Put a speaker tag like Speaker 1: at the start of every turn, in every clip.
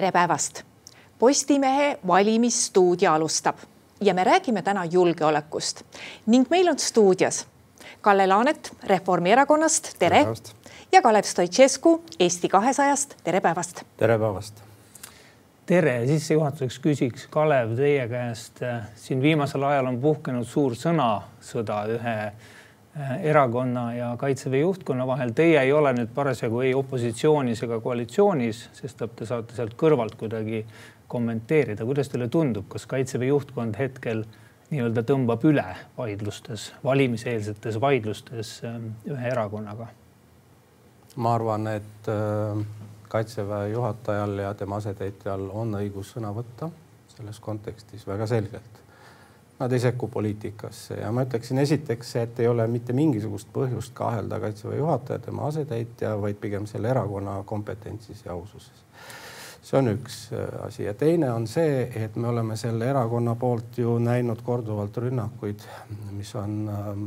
Speaker 1: tere päevast. Postimehe valimisstuudio alustab ja me räägime täna julgeolekust ning meil on stuudios Kalle Laanet Reformierakonnast, tere, tere. ja Kalev Stoicescu Eesti kahesajast, tere päevast.
Speaker 2: tere päevast.
Speaker 3: tere, sissejuhatuseks küsiks Kalev teie käest. siin viimasel ajal on puhkenud suur sõnasõda ühe Äh, erakonna ja kaitseväe juhtkonna vahel. Teie ei ole nüüd parasjagu ei opositsioonis ega koalitsioonis, sest te saate sealt kõrvalt kuidagi kommenteerida. kuidas teile tundub, kas kaitseväe juhtkond hetkel nii-öelda tõmbab üle vaidlustes, valimiseelsetes vaidlustes ähm, ühe erakonnaga?
Speaker 2: ma arvan, et äh, kaitseväe juhatajal ja tema asetäitjal on õigus sõna võtta selles kontekstis väga selgelt nad ei sekku poliitikasse. Ja ma ütleksin esiteks, et ei ole mitte mingisugust põhjust kahelda kaitseväe juhataja, tema asetäitja, vaid pigem selle erakonna kompetentsis ja aususes. see on üks äh, asi. Ja teine on see, et me oleme selle erakonna poolt ju näinud korduvalt rünnakuid, mis on ähm,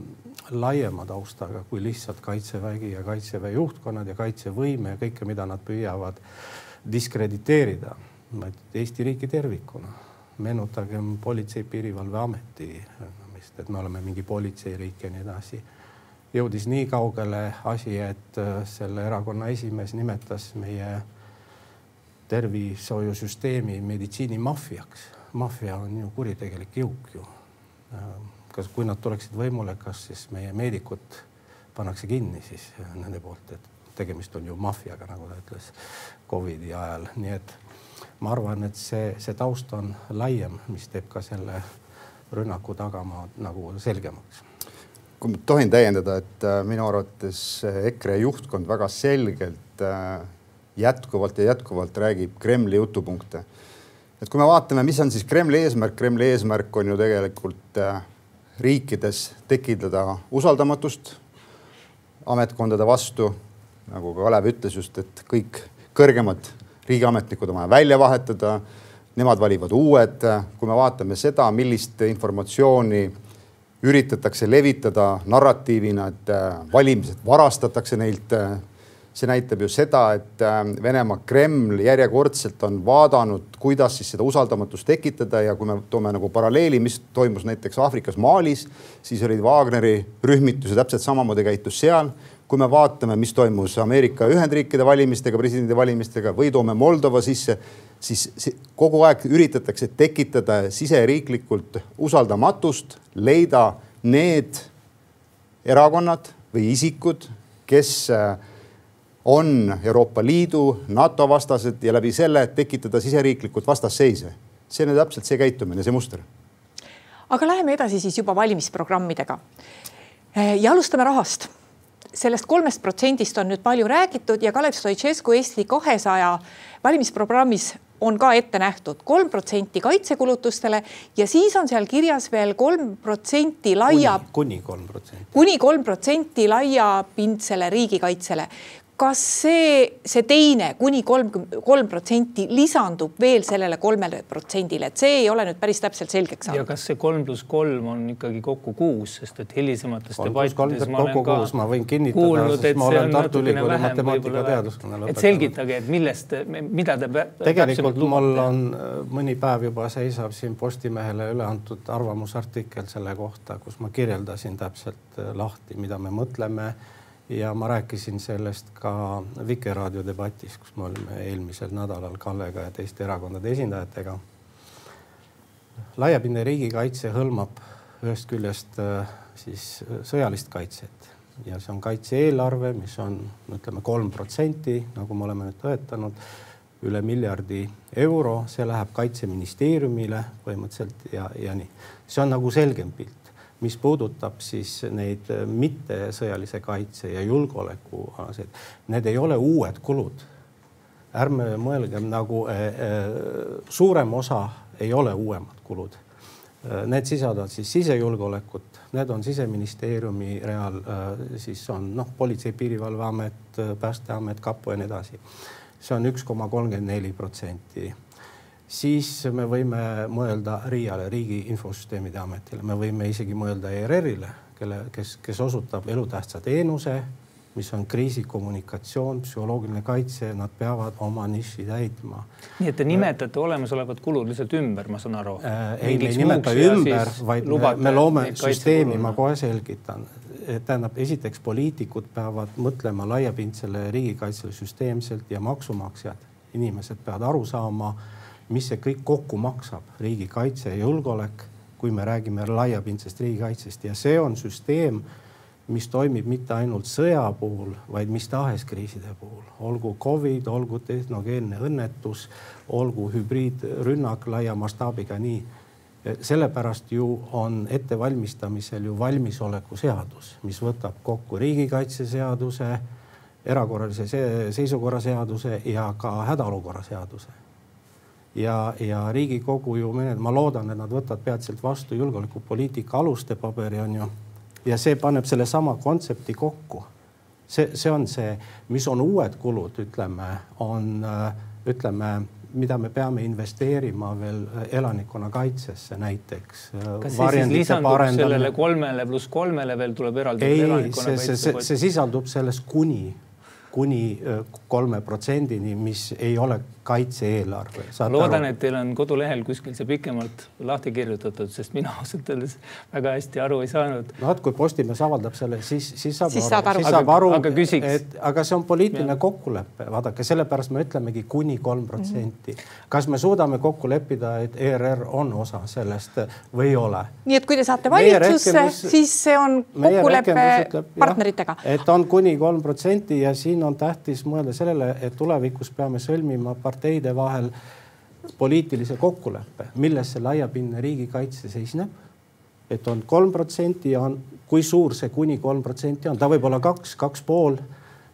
Speaker 2: laiema taustaga kui lihtsalt kaitsevägi ja kaitseväe juhtkonnad ja kaitsevõime ja kõike, mida nad püüavad diskrediteerida. Eesti riiki tervikuna meenutagem Politsei- Piirivalveameti, et me oleme mingi politseiriik ja nii edasi. jõudis nii kaugele asi, et äh, selle erakonna esimees nimetas meie tervishoiusüsteemi meditsiinimaffiaks. maffia on ju kuritegelik jõuk ju. Äh, kas, kui nad tuleksid võimule, kas siis meie meedikud pannakse kinni siis nende poolt, et tegemist on ju maffiaga, nagu ta ütles Covidi ajal, nii et ma arvan, et see, see taust on laiem, mis teeb ka selle rünnaku tagamaa nagu selgemaks.
Speaker 4: kui ma tohin täiendada, et äh, minu arvates EKRE juhtkond väga selgelt äh, jätkuvalt ja jätkuvalt räägib Kremli jutupunkte. et kui me vaatame, mis on siis Kremli eesmärk, Kremli eesmärk on ju tegelikult äh, riikides tekitada usaldamatust ametkondade vastu, nagu ka Kalev ütles just, et kõik kõrgemad riigiametnikud on vaja välja vahetada, nemad valivad uued. kui me vaatame seda, millist informatsiooni üritatakse levitada narratiivina, et äh, valimised varastatakse neilt. Äh, see näitab ju seda, et äh, Venemaa Kreml järjekordselt on vaadanud, kuidas siis seda usaldamatust tekitada ja kui me toome nagu paralleeli, mis toimus näiteks Aafrikas Malis, siis olid Wagneri rühmitus ja täpselt samamoodi käitus seal kui me vaatame, mis toimus Ameerika Ühendriikide valimistega, presidendivalimistega või toome Moldova sisse, siis kogu aeg üritatakse tekitada siseriiklikult usaldamatust, leida need erakonnad või isikud, kes äh, on Euroopa Liidu, NATO vastased ja läbi selle tekitada siseriiklikult vastasseise. see on täpselt see käitumine, see muster.
Speaker 1: aga läheme edasi siis juba valimisprogrammidega. ja alustame rahast sellest kolmest protsendist on nüüd palju räägitud ja Kalev Stoicescu Eesti kahesaja valimisprogrammis on ka ette nähtud kolm protsenti kaitsekulutustele ja siis on seal kirjas veel kolm protsenti laia.
Speaker 2: kuni kolm protsenti.
Speaker 1: kuni kolm protsenti laiapindsele riigikaitsele kas see, see teine kuni kolmkümmend kolm protsenti lisandub veel sellele kolmele protsendile, et see ei ole nüüd päris täpselt selgeks
Speaker 3: saanud. ja kas see kolm pluss kolm on ikkagi kokku kuus, sest et hilisemates debattides ma olen ka
Speaker 2: kuus, ma võin kinnitada, kuulnud, et ma olen Tartu Ülikooli matemaatikateaduskonna
Speaker 3: lõpetanud. et selgitage, et millest, mida te.
Speaker 2: tegelikult mul on mõni päev juba seisab siin Postimehele üle antud arvamusartikkel selle kohta, kus ma kirjeldasin täpselt lahti, mida me mõtleme ja ma rääkisin sellest ka Vikerraadio debatis, kus me olime eelmisel nädalal Kallega ja teiste erakondade esindajatega. laiapindne riigikaitse hõlmab ühest küljest äh, siis äh, sõjalist kaitset ja see on kaitse-eelarve, mis on ütleme kolm protsenti, nagu me oleme nüüd tõetanud, üle miljardi euro, see läheb kaitseministeeriumile põhimõtteliselt ja, ja nii. see on nagu selgem pilt mis puudutab siis neid äh, mittesõjalise kaitse ja julgeoleku alaseid, need ei ole uued kulud. ärme mõelgem nagu äh, äh, suurem osa ei ole uuemad kulud. Need sisaldavad siis sisejulgeolekut, need on siseministeeriumi real, siis on noh, Politsei- Piirivalveamet, Päästeamet, kapo ja nii edasi. see on üks koma kolmkümmend neli protsenti siis me võime mõelda RIA-le, Riigi Infosüsteemide Ametile, me võime isegi mõelda ERR-ile, kelle, kes, kes osutab elutähtsa teenuse mis on kriisikommunikatsioon, psühholoogiline kaitse, nad peavad oma niši täitma.
Speaker 3: nii et te nimetate olemasolevad kulud lihtsalt ümber, ma saan aru
Speaker 2: äh,? ei, me ei nimeta ümber, vaid me, me loome süsteemi, ma kohe selgitan. tähendab, esiteks poliitikud peavad mõtlema laiapindsele riigikaitsele süsteemselt ja maksumaksjad, inimesed peavad aru saama, mis see kõik kokku maksab, riigikaitse ja julgeolek, kui me räägime laiapindsest riigikaitsest ja see on süsteem mis toimib mitte ainult sõja puhul, vaid mis tahes kriiside puhul, olgu Covid, olgu tehnogeenne õnnetus, olgu hübriidrünnak laia mastaabiga, nii. sellepärast ju on ettevalmistamisel ju valmisoleku seadus, mis võtab kokku riigikaitseseaduse, erakorralise seisukorra seaduse ja ka hädaolukorra seaduse ja, ja Riigikogu ju menetleb, ma loodan, et nad võtavad peatselt vastu julgeolekupoliitika aluste paberi on ju ja see paneb sellesama kontsepti kokku. see, see on see, mis on uued kulud, ütleme, on ütleme, mida me peame investeerima veel elanikkonnakaitsesse näiteks.
Speaker 3: kas see siis lisandub sellele kolmele pluss kolmele veel tuleb eraldi?
Speaker 2: ei, see, see, see, see sisaldub selles kuni kuni kolme protsendini, mis ei ole kaitse-eelarve.
Speaker 3: loodan, et teil on kodulehel kuskil see pikemalt lahti kirjutatud, sest mina ausalt öeldes väga hästi aru ei saanud.
Speaker 2: no vot, kui Postimees avaldab selle, siis, siis saab
Speaker 1: siis aru,
Speaker 2: siis saab aru, aga, et aga see on poliitiline kokkulepe, vaadake, sellepärast me ütlemegi kuni kolm protsenti. kas me suudame kokku leppida, et ERR on osa sellest või ei ole?
Speaker 1: nii et kui te saate valitsusse, siis see on kokkulepe partneritega.
Speaker 2: et on kuni kolm protsenti ja siin on tähtis mõelda sellele, et tulevikus peame sõlmima parteide vahel poliitilise kokkuleppe, milles see laiapindne riigikaitse seisneb. et on kolm protsenti ja on, kui suur see kuni kolm protsenti on, ta võib olla kaks, kaks pool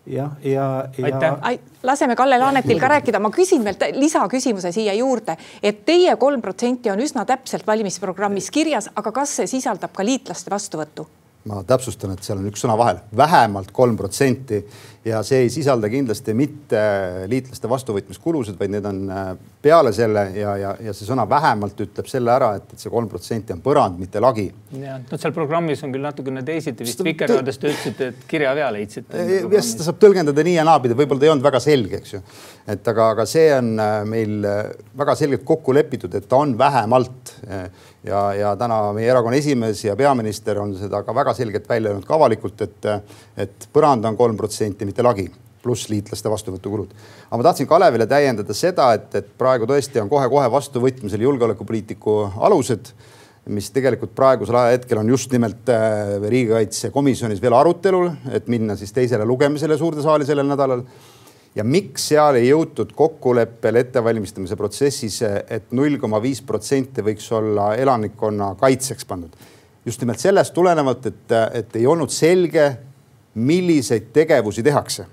Speaker 2: jah, ja, ja,
Speaker 1: ja.... laseme Kalle Laanetil ka rääkida, ma küsin veel lisaküsimuse siia juurde, et teie kolm protsenti on üsna täpselt valimisprogrammis kirjas, aga kas see sisaldab ka liitlaste vastuvõttu?
Speaker 4: Ma täpsustan, et seal on üks sõna vahel, vähemalt kolm protsenti ja see ei sisalda kindlasti mitte liitlaste vastuvõtmiskulusid, vaid need on äh, peale selle ja, ja, ja see sõna vähemalt ütleb selle ära, et, et see kolm protsenti on põrand, mitte lagi.
Speaker 3: ja no seal programmis on küll natukene teisiti, vist Vikerraadios te ütlesite, et kirjavea leidsite.
Speaker 4: jah, seda saab tõlgendada nii ja naapidi, võib-olla ta ei olnud väga selge, eks ju. et aga, aga see on äh, meil äh, väga selgelt kokku lepitud, et ta on vähemalt ja, ja täna meie erakonna esimees ja peaminister on seda ka väga selgelt välja öelnud ka avalikult, et, et põrand on kolm protsenti mitte lagi, pluss liitlaste vastuvõtukulud. aga ma tahtsin Kalevile täiendada seda, et, et praegu tõesti on kohe-kohe vastuvõtmisel julgeolekupoliitiku alused mis tegelikult praegusel ajahetkel on just nimelt äh, riigikaitsekomisjonis veel arutelul, et minna siis teisele lugemisele suurde saali sellel nädalal. Ja miks seal ei jõutud kokkuleppele ettevalmistamise protsessis et, et null koma viis protsenti võiks olla elanikkonna kaitseks pandud? just nimelt sellest tulenevalt, et, et ei olnud selge milliseid tegevusi tehakse.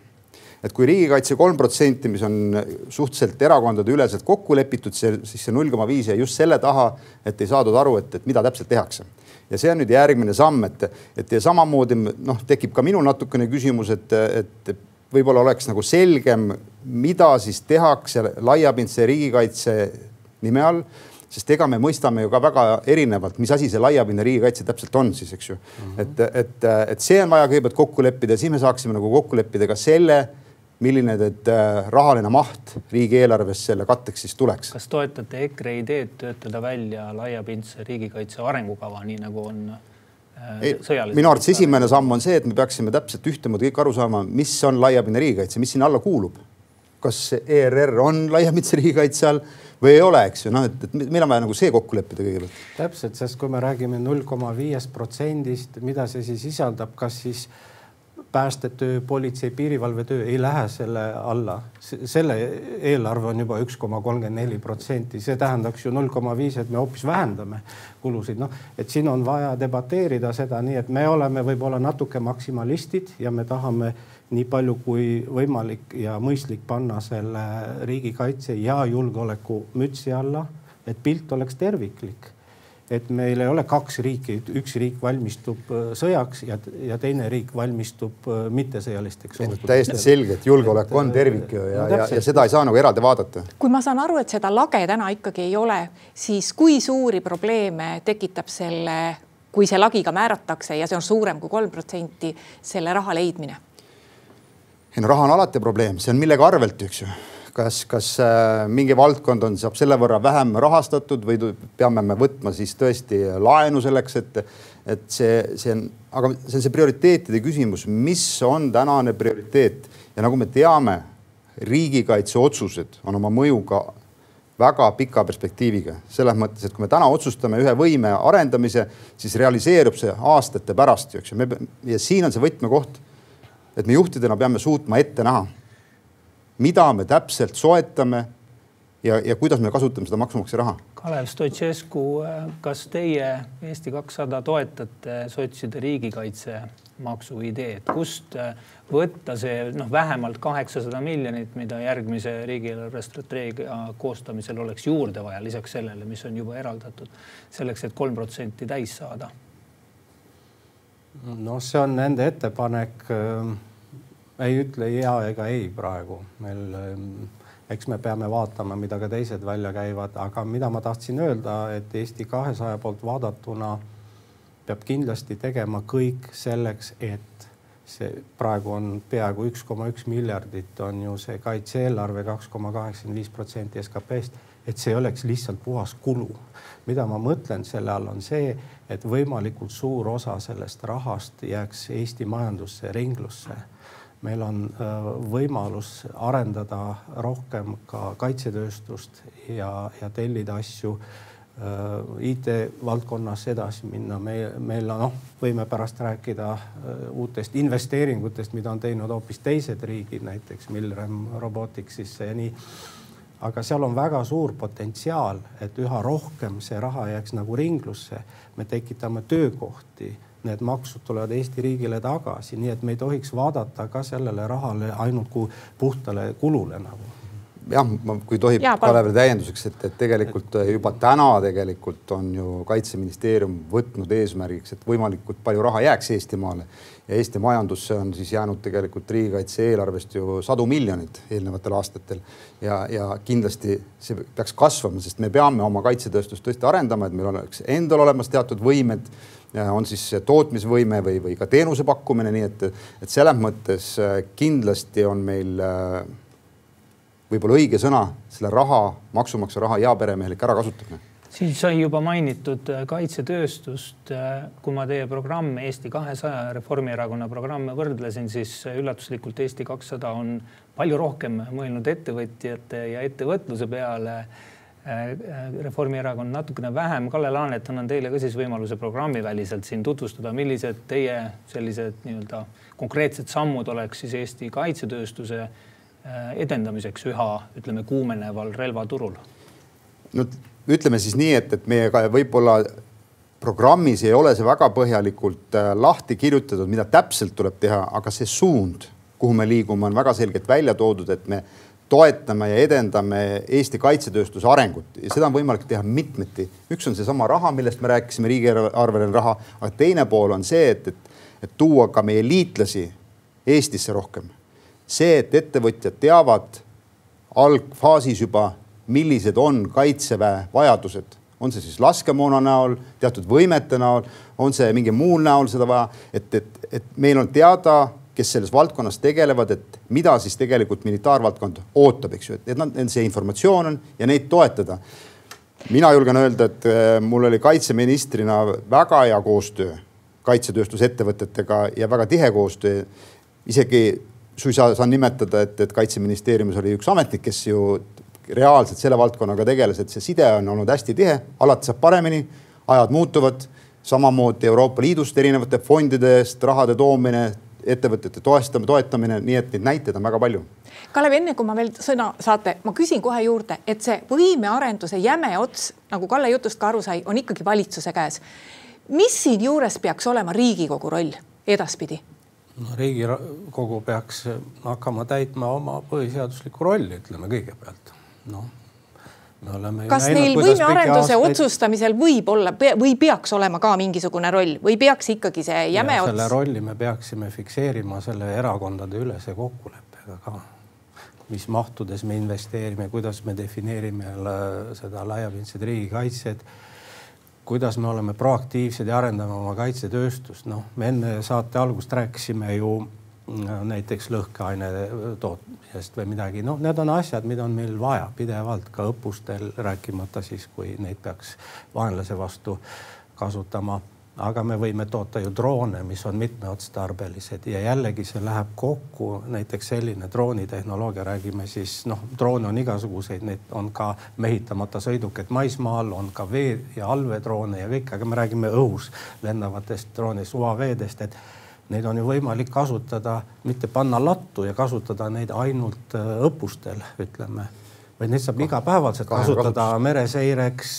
Speaker 4: et kui riigikaitse kolm protsenti, mis on suhteliselt erakondade üleselt kokku lepitud, see siis see null koma viis jäi just selle taha, et ei saadud aru, et, et mida täpselt tehakse ja see on nüüd järgmine samm, et, et ja samamoodi noh, tekib ka minul natukene küsimus, et, et võib-olla oleks nagu selgem, mida siis tehakse laiapindse riigikaitse nime all sest ega me mõistame ju ka väga erinevalt, mis asi see laiapindne riigikaitse täpselt on siis, eks ju mm. -hmm. et, et, et see on vaja kõigepealt kokku leppida, siis me saaksime nagu kokku leppida ka selle, milline nüüd äh, rahaline maht riigieelarves selle katteks siis tuleks.
Speaker 3: kas toetate EKRE ideed töötada välja laiapindse riigikaitse arengukava, nii nagu on
Speaker 4: minu arvates esimene samm on see, et me peaksime täpselt ühtemoodi kõik aru saama, mis on laiapindne riigikaitse, mis sinna alla kuulub. kas ERR on laiapindse riigikaitse all või ei ole, eks ju, noh, et, et meil on vaja nagu see kokku leppida kõigepealt.
Speaker 2: täpselt, sest kui me räägime null koma viiest protsendist, mida see siis sisaldab, kas siis päästetöö, politsei, piirivalvetöö ei lähe selle alla. selle eelarve on juba üks koma kolmkümmend neli protsenti, see tähendaks ju null koma viis, et me hoopis vähendame kulusid, noh, et siin on vaja debateerida seda nii, et me oleme võib-olla natuke maksimalistid ja me tahame nii palju kui võimalik ja mõistlik panna selle riigikaitse ja julgeoleku mütsi alla, et pilt oleks terviklik. Et meil ei ole kaks riiki, üks riik valmistub äh, sõjaks ja, ja teine riik valmistub äh, mittesõjalisteks.
Speaker 4: täiesti selge, et julgeolek on tervik ju ja no,, ja, ja seda ei saa nagu eraldi vaadata.
Speaker 1: kui ma saan aru, et seda lage täna ikkagi ei ole, siis kui suuri probleeme tekitab selle kui see lagiga määratakse ja see on suurem kui kolm protsenti, selle raha leidmine
Speaker 4: ei no raha on alati probleem, see on millegi arvelt, eks ju kas, kas äh, mingi valdkond on, saab selle võrra vähem rahastatud või peame me võtma siis tõesti laenu selleks, et, et see, see on, aga see on see prioriteetide küsimus, mis on tänane prioriteet ja nagu me teame, riigikaitseotsused on oma mõjuga väga pika perspektiiviga, selles mõttes, et kui me täna otsustame ühe võime arendamise, siis realiseerub see aastate pärast, eks ju. ja siin on see võtmekoht, et me juhtidena peame suutma ette näha mida me täpselt soetame ja, ja kuidas me kasutame seda maksumaksja raha.
Speaker 3: Kalev Stoicescu, kas teie Eesti kakssada toetate sotside riigikaitsemaksu ideed, kust võtta see noh, vähemalt kaheksasada miljonit, mida järgmise riigieelarve strateegia koostamisel oleks juurde vaja, lisaks sellele, mis on juba eraldatud selleks et, et kolm protsenti täis saada?
Speaker 2: noh, see on nende ettepanek ei ütle ja ega ei praegu. Meil ehm, eks me peame vaatama, mida ka teised välja käivad, aga mida ma tahtsin öelda, et Eesti kahesaja poolt vaadatuna peab kindlasti tegema kõik selleks, et see praegu on peaaegu üks koma üks miljardit on ju see kaitse-eelarve kaks koma kaheksakümmend viis protsenti SKP-st, et see oleks lihtsalt puhas kulu. mida ma mõtlen selle all on see, et võimalikult suur osa sellest rahast jääks Eesti majandusse, ringlusse meil on äh, võimalus arendada rohkem ka kaitsetööstust ja, ja tellida asju äh, IT-valdkonnas edasi minna. me, meil on, noh, võime pärast rääkida äh, uutest investeeringutest, mida on teinud hoopis teised riigid, näiteks Milrem Roboticsisse ja nii. aga seal on väga suur potentsiaal, et üha rohkem see raha jääks nagu ringlusse. me tekitame töökohti need maksud tulevad Eesti riigile tagasi, nii et me ei tohiks vaadata ka sellele rahale ainult kui puhtale kulule nagu
Speaker 4: jah, kui tohib Kalevile täienduseks, et, et tegelikult juba täna tegelikult on ju kaitseministeerium võtnud eesmärgiks, et võimalikult palju raha jääks Eestimaale. Ja Eesti majandusse on siis jäänud tegelikult riigikaitse eelarvest ju sadu miljoneid eelnevatel aastatel. Ja, ja kindlasti see peaks kasvama, sest me peame oma kaitsetööstust tõesti arendama, et meil oleks endal olemas teatud võimed on siis tootmisvõime või, või ka teenuse pakkumine, nii et, et selles mõttes äh, kindlasti on meil äh, võib-olla õige sõna selle raha, maksumaksja raha heaperemehelik ärakasutamine
Speaker 3: siin sai juba mainitud äh, kaitsetööstust. kui ma teie programme Eesti kahesaja Reformierakonna programme võrdlesin, siis üllatuslikult Eesti kakssada on palju rohkem mõelnud ettevõtjate ja ettevõtluse peale Äh, äh, Reformierakond natukene vähem. Kalle Laanet, annan teile ka siis võimaluse programmiväliselt siin tutvustada, millised teie sellised nii-öelda konkreetsed sammud oleks siis Eesti kaitsetööstuse äh, edendamiseks üha ütleme kuumeneval relvaturul?
Speaker 4: no ütleme siis nii, et, et meie võib-olla programmis ei ole see väga põhjalikult lahti kirjutatud, mida täpselt tuleb teha, aga see suund, kuhu me liigume, on väga selgelt välja toodud, et me toetame ja edendame Eesti kaitsetööstuse arengut ja seda on võimalik teha mitmeti. üks on seesama raha, millest me rääkisime, riigieelarveline raha, aga teine pool on see, et, et, et tuua ka meie liitlasi Eestisse rohkem. See, et ettevõtjad teavad algfaasis juba, millised on kaitseväe vajadused, on see siis laskemoona näol, teatud võimete näol, on see mingi muul näol seda vaja, et, et, et meil on teada kes selles valdkonnas tegelevad, et mida siis tegelikult militaarvaldkond ootab, eks ju, et, nad, see informatsioon on ja neid toetada. mina julgen öelda, et äh, mul oli kaitseministrina väga hea koostöö kaitsetööstusettevõtetega ja väga tihe koostöö. isegi suisa saan nimetada, et, et kaitseministeeriumis oli üks ametnik, kes ju reaalselt selle valdkonnaga tegeles, et see side on olnud hästi tihe, alati saab paremini, ajad muutuvad samamoodi Euroopa Liidust erinevate fondidest rahade toomine, ettevõtete toestame, toetamine, nii et neid näiteid on väga palju.
Speaker 1: Kalev, enne kui ma veel sõna saate, ma küsin kohe juurde, et see võimearenduse jäme ots, nagu Kalle jutust ka aru sai, on ikkagi valitsuse käes. mis siinjuures peaks olema Riigikogu roll edaspidi?
Speaker 2: No Riigikogu peaks hakkama täitma oma põhiseaduslikku rolli, ütleme kõigepealt. noh
Speaker 1: kas neil võimearenduse aastaid... otsustamisel võib olla või peaks olema ka mingisugune roll või peaks ikkagi see jäme ots?
Speaker 2: selle rolli me peaksime fikseerima selle erakondade ülese kokkuleppega ka. mis mahtudes me investeerime, kuidas me defineerime seda laiapindset riigikaitset kuidas me oleme proaktiivsed ja arendame oma kaitsetööstust, noh, me enne saate algust rääkisime ju näiteks lõhkeaine tootmisest või midagi, noh, need on asjad, mida on meil vaja pidevalt ka õppustel, rääkimata siis, kui neid peaks vaenlase vastu kasutama aga me võime toota ju droone, mis on mitmeotstarbelised ja jällegi see läheb kokku, näiteks selline droonitehnoloogia, räägime siis noh, droone on igasuguseid, neid on ka mehitamata sõidukid maismaal, on ka vee ja allveedroone ja kõik, aga me räägime õhus lendavatest droonidest, UAV-dest, et neid on ju võimalik kasutada, mitte panna lattu ja kasutada neid ainult äh, õppustel, ütleme vaid neid saab igapäevaselt kasutada mereseireks,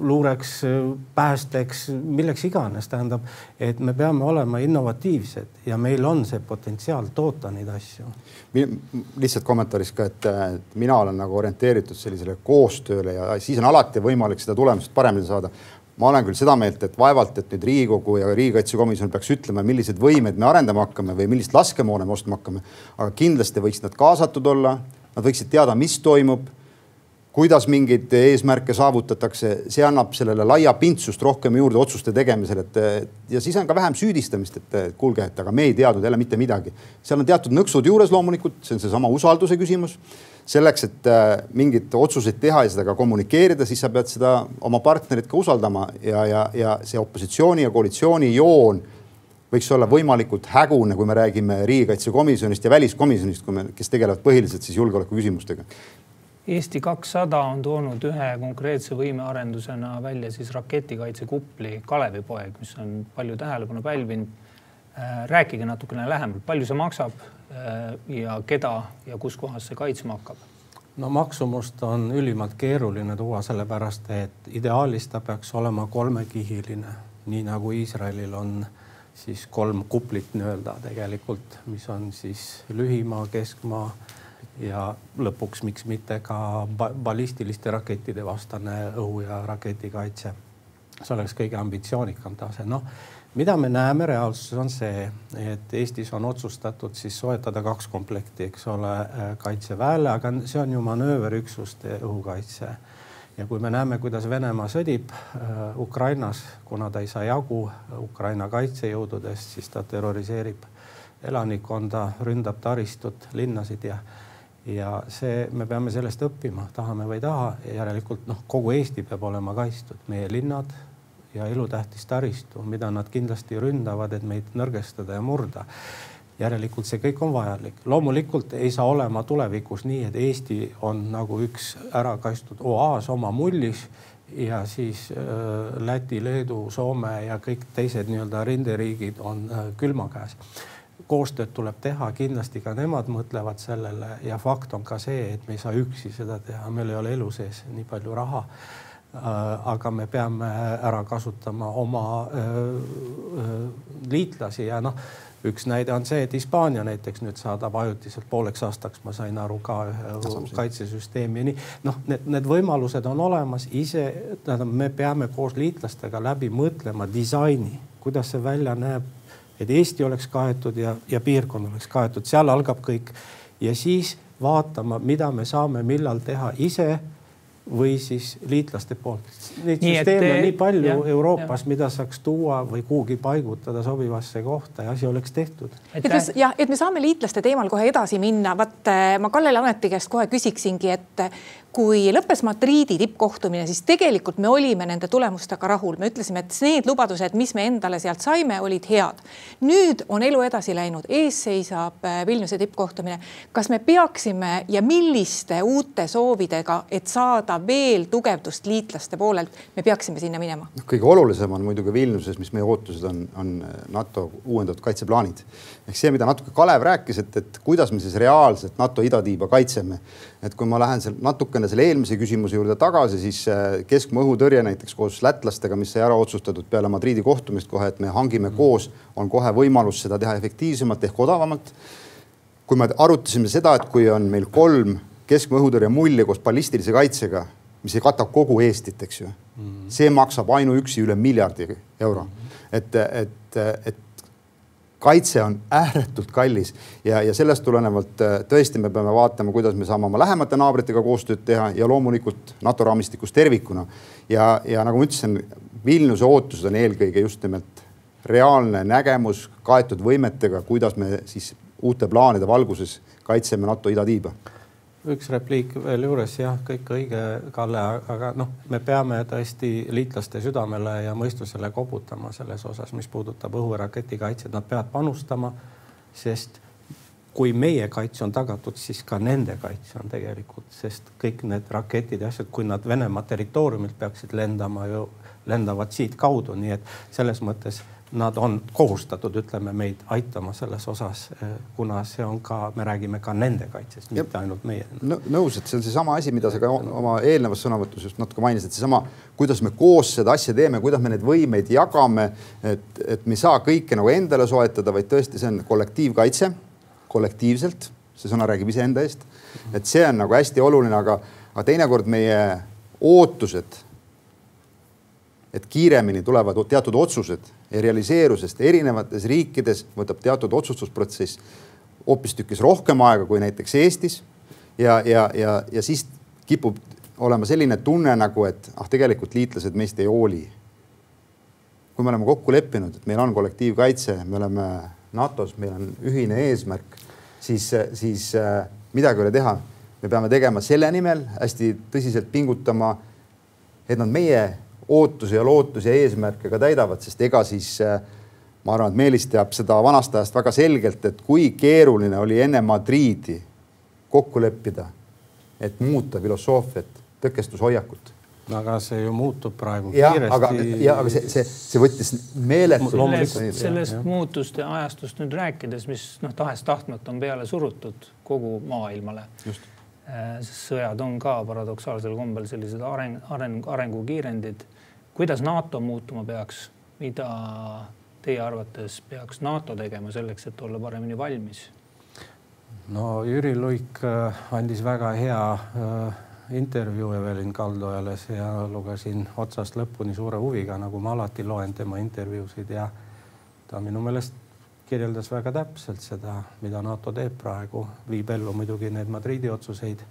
Speaker 2: luureks, päästeks, milleks iganes, tähendab, et me peame olema innovatiivsed ja meil on see potentsiaal toota neid asju.
Speaker 4: lihtsalt kommentaaris ka, et mina olen nagu orienteeritud sellisele koostööle ja siis on alati võimalik seda tulemust paremini saada ma olen küll seda meelt, et vaevalt, et nüüd Riigikogu ja riigikaitsekomisjon peaks ütlema, millised võimed me arendama hakkame või millist laskemoona me ostma hakkame. aga kindlasti võiks nad kaasatud olla, Nad võiksid teada, mis toimub, kuidas mingeid eesmärke saavutatakse, see annab sellele laiapindsust rohkem juurde otsuste tegemisel, et ja siis on ka vähem süüdistamist, et kuulge, et aga me ei teadnud jälle mitte midagi. seal on teatud nõksud juures loomulikult, see on seesama usalduse küsimus. selleks, et äh, mingeid otsuseid teha ja seda ka kommunikeerida, siis sa pead seda oma partnerit ka usaldama ja, ja, ja see opositsiooni ja koalitsiooni joon võiks olla võimalikult hägune, kui me räägime riigikaitsekomisjonist ja väliskomisjonist, kui me, kes tegelevad põhiliselt siis julgeoleku küsimustega.
Speaker 3: Eesti kakssada on toonud ühe konkreetse võimearendusena välja siis raketikaitsekupli Kalevipoeg, mis on palju tähelepanu pälvinud. Äh, rääkige natukene lähemalt, palju see maksab äh, ja keda ja kus kohas see kaitsma hakkab?
Speaker 2: no maksumust on ülimalt keeruline tuua, sellepärast et ideaalis ta peaks olema kolmekihiline, nii nagu Iisraelil on äh, siis kolm kuplit nii-öelda tegelikult, mis on siis lühimaa, keskmaa ja lõpuks, miks mitte ka ballistiliste rakettide vastane õhu- ja raketikaitse. see oleks kõige ambitsioonikam tase, noh mida me näeme reaalsuses on see, et Eestis on otsustatud siis soetada kaks komplekti, eks ole, kaitseväele, aga see on ju manööverüksuste õhukaitse ja kui me näeme, kuidas Venemaa sõdib äh, Ukrainas, kuna ta ei saa jagu Ukraina kaitsejõududest, siis ta terroriseerib elanikkonda, ründab taristut, linnasid ja ja see, me peame sellest õppima, tahame või ei taha, järelikult noh, kogu Eesti peab olema kaitstud, meie linnad ja elutähtis taristu, mida nad kindlasti ründavad, et meid nõrgestada ja murda järelikult see kõik on vajalik. loomulikult ei saa olema tulevikus nii, et Eesti on nagu üks ära kaitstud oaas oma mullis ja siis äh, Läti, Leedu, Soome ja kõik teised nii-öelda rinderiigid on äh, külma käes. koostööd tuleb teha, kindlasti ka nemad mõtlevad sellele ja fakt on ka see, et me ei saa üksi seda teha, meil ei ole elu sees nii palju raha äh, aga me peame ära kasutama oma liitlasi ja noh üks näide on see, et Hispaania näiteks nüüd saadab ajutiselt pooleks aastaks, ma sain aru ka ühe kaitsesüsteemi. Ja nii. noh, need, need võimalused on olemas. Ise, tähendab, me peame koos liitlastega läbi mõtlema disaini, kuidas see välja näeb, et Eesti oleks kaetud ja, ja piirkond oleks kaetud, seal algab kõik. Ja siis vaatama, mida me saame, millal teha ise või siis liitlaste poolt. Neid nii süsteeme on nii palju ja, Euroopas, mida saaks tuua või kuhugi paigutada sobivasse kohta ja asi oleks tehtud.
Speaker 1: et me, jah, et me saame liitlaste teemal kohe edasi minna. vaat ma Kalle Laaneti käest kohe küsiksingi, et kui lõppes Madriidi tippkohtumine, siis tegelikult me olime nende tulemustega rahul, me ütlesime, et need lubadused, mis me endale sealt saime, olid head. nüüd on elu edasi läinud, ees seisab äh, Vilniuse tippkohtumine. kas me peaksime ja milliste uute soovidega, et saada veel tugevdust liitlaste poolelt, me peaksime sinna minema?
Speaker 4: noh, kõige olulisem on muidugi Vilniuses, mis meie ootused on, on NATO uuendatud kaitseplaanid ehk see, mida natuke Kalev rääkis, et, et kuidas me siis reaalselt NATO idatiiba kaitseme. et kui ma lähen seal natukene selle eelmise küsimuse juurde tagasi, siis äh, keskmaa õhutõrje näiteks koos lätlastega, mis sai ära otsustatud peale Madriidi kohtumist kohe, et me hangime mm. koos, on kohe võimalus seda teha efektiivsemalt ehk odavamalt. kui me arutasime seda, et kui on meil kolm keskmaa õhutõrje mulli koos ballistilise kaitsega, mis ei kata kogu Eestit, eks ju mm., see maksab ainuüksi üle miljardi euro. et, et, et kaitse on ääretult kallis ja, ja sellest tulenevalt äh, tõesti me peame vaatama, kuidas me saame oma lähemate naabritega koostööd teha ja loomulikult NATO raamistikus tervikuna. ja, ja nagu ma ütlesin, Vilniuse ootused on eelkõige just nimelt reaalne nägemus kaetud võimetega, kuidas me siis uute plaanide valguses kaitseme NATO idatiiba
Speaker 2: üks repliik veel juures, jah, kõik õige, Kalle, aga noh, me peame tõesti liitlaste südamele ja mõistusele koputama selles osas, mis puudutab õhu- ja raketikaitset, nad peavad panustama, sest kui meie kaitse on tagatud, siis ka nende kaitse on tegelikult, sest kõik need raketid ja asjad, kui nad Venemaa territooriumilt peaksid lendama ju, lendavad siitkaudu, nii et selles mõttes nad on kohustatud, ütleme meid aitama selles osas, eh, kuna see on ka, me räägime ka nende kaitsest, mitte ainult meie
Speaker 4: no,. nõus, et see on seesama asi, mida sa ka oma eelnevas sõnavõtus just natuke mainisid, seesama, kuidas me koos seda asja teeme, kuidas me neid võimeid jagame. et, et me ei saa kõike nagu endale soetada, vaid tõesti, see on kollektiivkaitse, kollektiivselt, see sõna räägib iseenda eest. et see on nagu hästi oluline, aga, aga teinekord meie ootused et kiiremini tulevad teatud otsused realiseeru, sest erinevates riikides võtab teatud otsustusprotsess hoopistükkis rohkem aega kui näiteks Eestis. ja, ja, ja, ja siis kipub olema selline tunne nagu, et ah, tegelikult liitlased meist ei hooli. kui me oleme kokku leppinud, et meil on kollektiivkaitse, me oleme NATO-s, meil on ühine eesmärk, siis, siis äh, midagi ei ole teha. me peame tegema selle nimel hästi tõsiselt pingutama, et nad meie ootusi ja lootusi ja eesmärke ka täidavad, sest ega siis äh, ma arvan, et Meelis teab seda vanast ajast väga selgelt, et kui keeruline oli enne Madriidi kokku leppida, et muuta filosoofiat, tõkestushoiakut
Speaker 2: aga see ju muutub praegu
Speaker 4: ja, kiiresti. aga, ja aga see, see, see võttis meeletult.
Speaker 3: sellest, sellest muutuste ajastust nüüd rääkides, mis noh, tahes-tahtmata on peale surutud kogu maailmale. Äh, sõjad on ka paradoksaalsel kombel sellised areng, areng, arengukiirendid kuidas NATO muutuma peaks, mida teie arvates peaks NATO tegema selleks, et olla paremini valmis?
Speaker 2: no Jüri Luik äh, andis väga hea äh, intervjuu Evelin Kaldojale ja lugesin otsast lõpuni suure huviga, nagu ma alati loen tema intervjuusid ja ta minu meelest kirjeldas väga täpselt seda, mida NATO teeb praegu, viib ellu muidugi need Madridi otsuseid.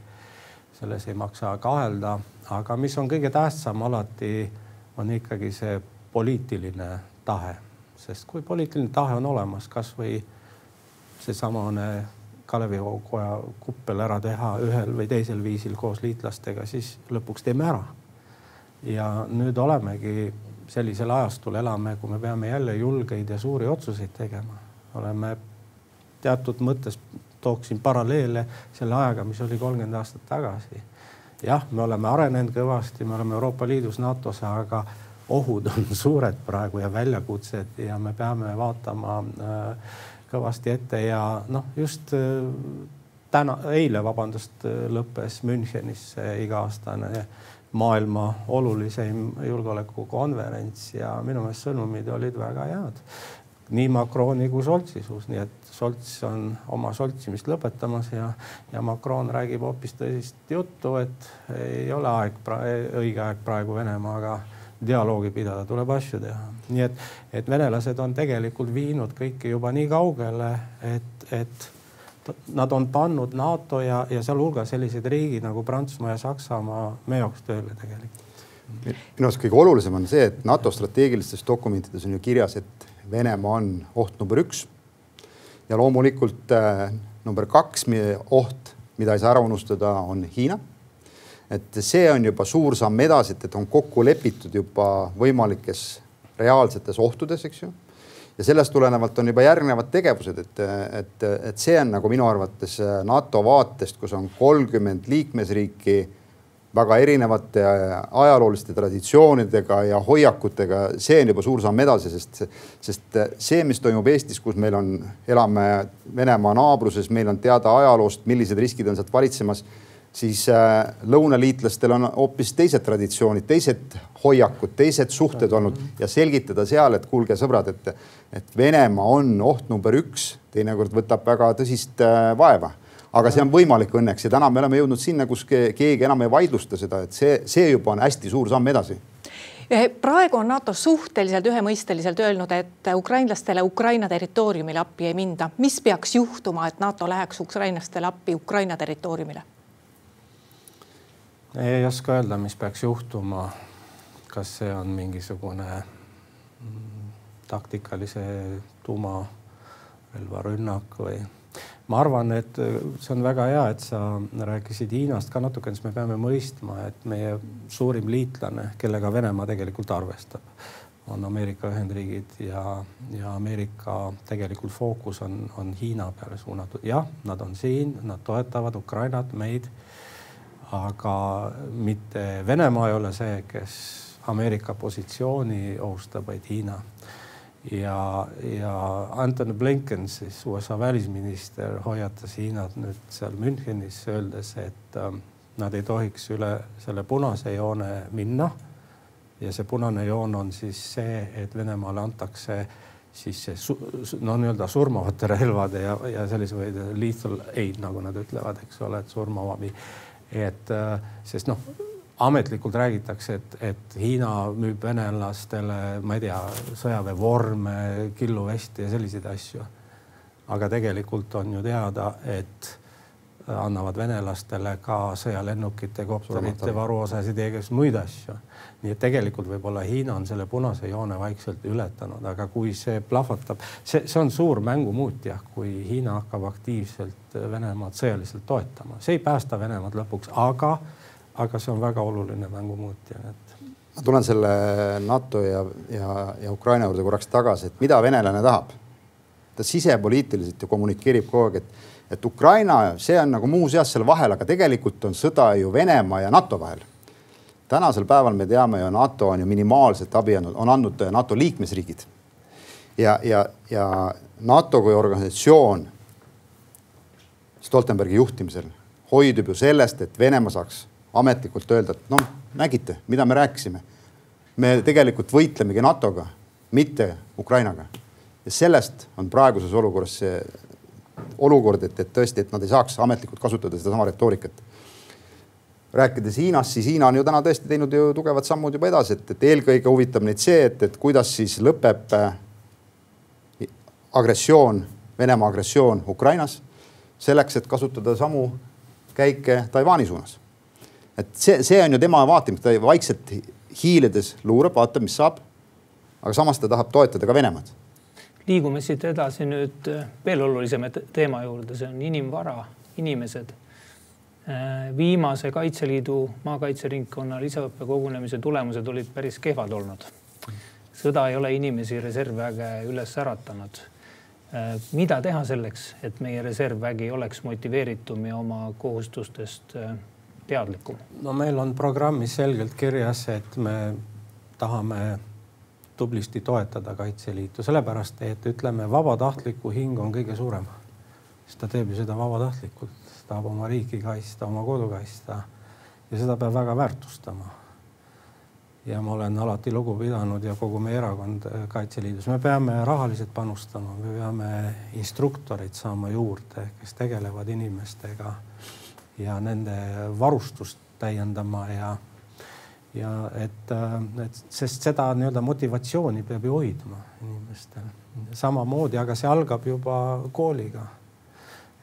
Speaker 2: selles ei maksa kahelda, aga mis on kõige tähtsam alati on ikkagi see poliitiline tahe, sest kui poliitiline tahe on olemas, kasvõi seesamane Kalevipoja kuppel ära teha ühel või teisel viisil koos liitlastega, siis lõpuks teeme ära. ja nüüd olemegi sellisel ajastul elame, kui me peame jälle julgeid ja suuri otsuseid tegema. oleme teatud mõttes, tooksin paralleele selle ajaga, mis oli kolmkümmend aastat tagasi jah, me oleme arenenud kõvasti, me oleme Euroopa Liidus, NATO-s, aga ohud on suured praegu ja väljakutsed ja me peame vaatama äh, kõvasti ette ja noh, just äh, täna, eile, vabandust, lõppes Münchenis iga-aastane maailma oluliseim julgeolekukonverents ja minu meelest sõnumid olid väga head nii Macroni kui Scholzi suus, nii et Scholz on oma soltsimist lõpetamas ja, ja Macron räägib hoopis tõsist juttu, et ei ole aeg, õige aeg praegu Venemaaga dialoogi pidada, tuleb asju teha. nii et, et venelased on tegelikult viinud kõike juba nii kaugele, et, et nad on pannud NATO ja, ja sealhulgas sellised riigid nagu Prantsusmaa ja Saksamaa meie jaoks tööle tegelikult.
Speaker 4: minu arust kõige olulisem on see, et NATO strateegilistes dokumentides on ju kirjas, et Venemaa on oht number üks ja loomulikult äh, number kaks oht, mida ei saa ära unustada, on Hiina. et see on juba suur samm edasi, et on kokku lepitud juba võimalikes reaalsetes ohtudes, eks ju. ja sellest tulenevalt on juba järgnevad tegevused, et, et, et see on nagu minu arvates NATO vaatest, kus on kolmkümmend liikmesriiki väga erinevate ajalooliste traditsioonidega ja hoiakutega, see on juba suur samm edasi, sest, sest see, mis toimub Eestis, kus meil on, elame Venemaa naabruses, meil on teada ajaloost, millised riskid on sealt valitsemas, siis äh, lõunaliitlastel on hoopis teised traditsioonid, teised hoiakud, teised suhted olnud ja selgitada seal, et kuulge, sõbrad, et, et Venemaa on oht number üks, teinekord võtab väga tõsist äh, vaeva aga see on võimalik õnneks ja täna me oleme jõudnud sinna, kus keegi enam ei vaidlusta seda, et see, see juba on hästi suur samm edasi
Speaker 1: eh, praegu on NATO suhteliselt ühemõisteliselt öelnud, et ukrainlastele Ukraina territooriumile appi ei minda. mis peaks juhtuma, et NATO läheks ukrainlastele appi Ukraina territooriumile?
Speaker 2: ei oska öelda, mis peaks juhtuma. kas see on mingisugune taktikalise tuumarelvarünnak või ma arvan, et see on väga hea, et sa rääkisid Hiinast ka natukene, siis me peame mõistma, et meie suurim liitlane, kellega Venemaa tegelikult arvestab, on Ameerika Ühendriigid ja, ja Ameerika tegelikult fookus on, on Hiina peale suunatud. jah, nad on siin, nad toetavad Ukrainat, meid. aga mitte Venemaa ei ole see, kes Ameerika positsiooni ohustab, vaid Hiina ja, ja Anton Blinken, siis USA välisminister, hoiatas Hiinat nüüd seal Münchenis, öeldes, et äh, nad ei tohiks üle selle punase joone minna. ja see punane joon on siis see, et Venemaale antakse siis see no nii-öelda surmavate relvade ja, ja sellise või lethal aid, nagu nad ütlevad, eks ole, et surmav abi. et äh, sest noh ametlikult räägitakse, et, et Hiina müüb venelastele, ma ei tea, sõjaväevorme, killuveste ja selliseid asju. aga tegelikult on ju teada, et annavad venelastele ka sõjalennukite, kopterite varuosasid ja igasuguseid muid asju. nii et tegelikult võib-olla Hiina on selle punase joone vaikselt ületanud, aga kui see plahvatab, see, see on suur mängumuutja, kui Hiina hakkab aktiivselt Venemaad sõjaliselt toetama, see ei päästa Venemaad lõpuks, aga aga see on väga oluline mängumuutja, et.
Speaker 4: ma tulen selle NATO ja, ja, ja Ukraina juurde korraks tagasi, et mida venelane tahab? ta sisepoliitiliselt ju kommunikeerib kogu aeg, et, et Ukraina, see on nagu muuseas seal vahel, aga tegelikult on sõda ju Venemaa ja NATO vahel. tänasel päeval me teame ju, NATO on ju minimaalset abi andnud, on andnud NATO liikmesriigid. ja, ja, ja NATO kui organisatsioon Stoltenbergi juhtimisel hoidub ju sellest, et Venemaa saaks ametlikult öelda, et noh, nägite, mida me rääkisime. me tegelikult võitlemegi NATO-ga, mitte Ukrainaga. ja sellest on praeguses olukorras see olukord, et, et tõesti, et nad ei saaks ametlikult kasutada sedasama retoorikat. rääkides Hiinast, siis Hiina on ju täna tõesti teinud ju tugevad sammud juba edasi, et, et eelkõige huvitab neid see, et, et kuidas siis lõpeb äh, agressioon, Venemaa agressioon Ukrainas selleks, et kasutada samu käike Taiwan'i suunas et see, see on ju tema vaatamine, ta vaikselt hiilides luurab, vaatab, mis saab. aga samas ta tahab toetada ka Venemaad.
Speaker 3: liigume siit edasi nüüd äh, veel olulisema teema juurde, see on inimvara, inimesed. Äh, viimase Kaitseliidu maakaitseringkonna lisaõppekogunemise tulemused olid päris kehvad olnud. sõda ei ole inimesi reservväge üles äratanud äh, mida teha selleks, et meie reservvägi oleks motiveeritum ja oma kohustustest teadlikum?
Speaker 2: no meil on programmis selgelt kirjas, et me tahame tublisti toetada Kaitseliitu, sellepärast et ütleme, vabatahtliku hing on kõige suurem. sest ta teeb ju seda vabatahtlikult, tahab oma riiki kaitsta, oma kodu kaitsta ja seda peab väga väärtustama. ja ma olen alati lugu pidanud ja kogu meie erakond Kaitseliidus, me peame rahaliselt panustama, me peame instruktoreid saama juurde, kes tegelevad inimestega ja nende varustust täiendama ja, ja et, et sest seda nii-öelda motivatsiooni peab ju hoidma inimestel samamoodi, aga see algab juba kooliga.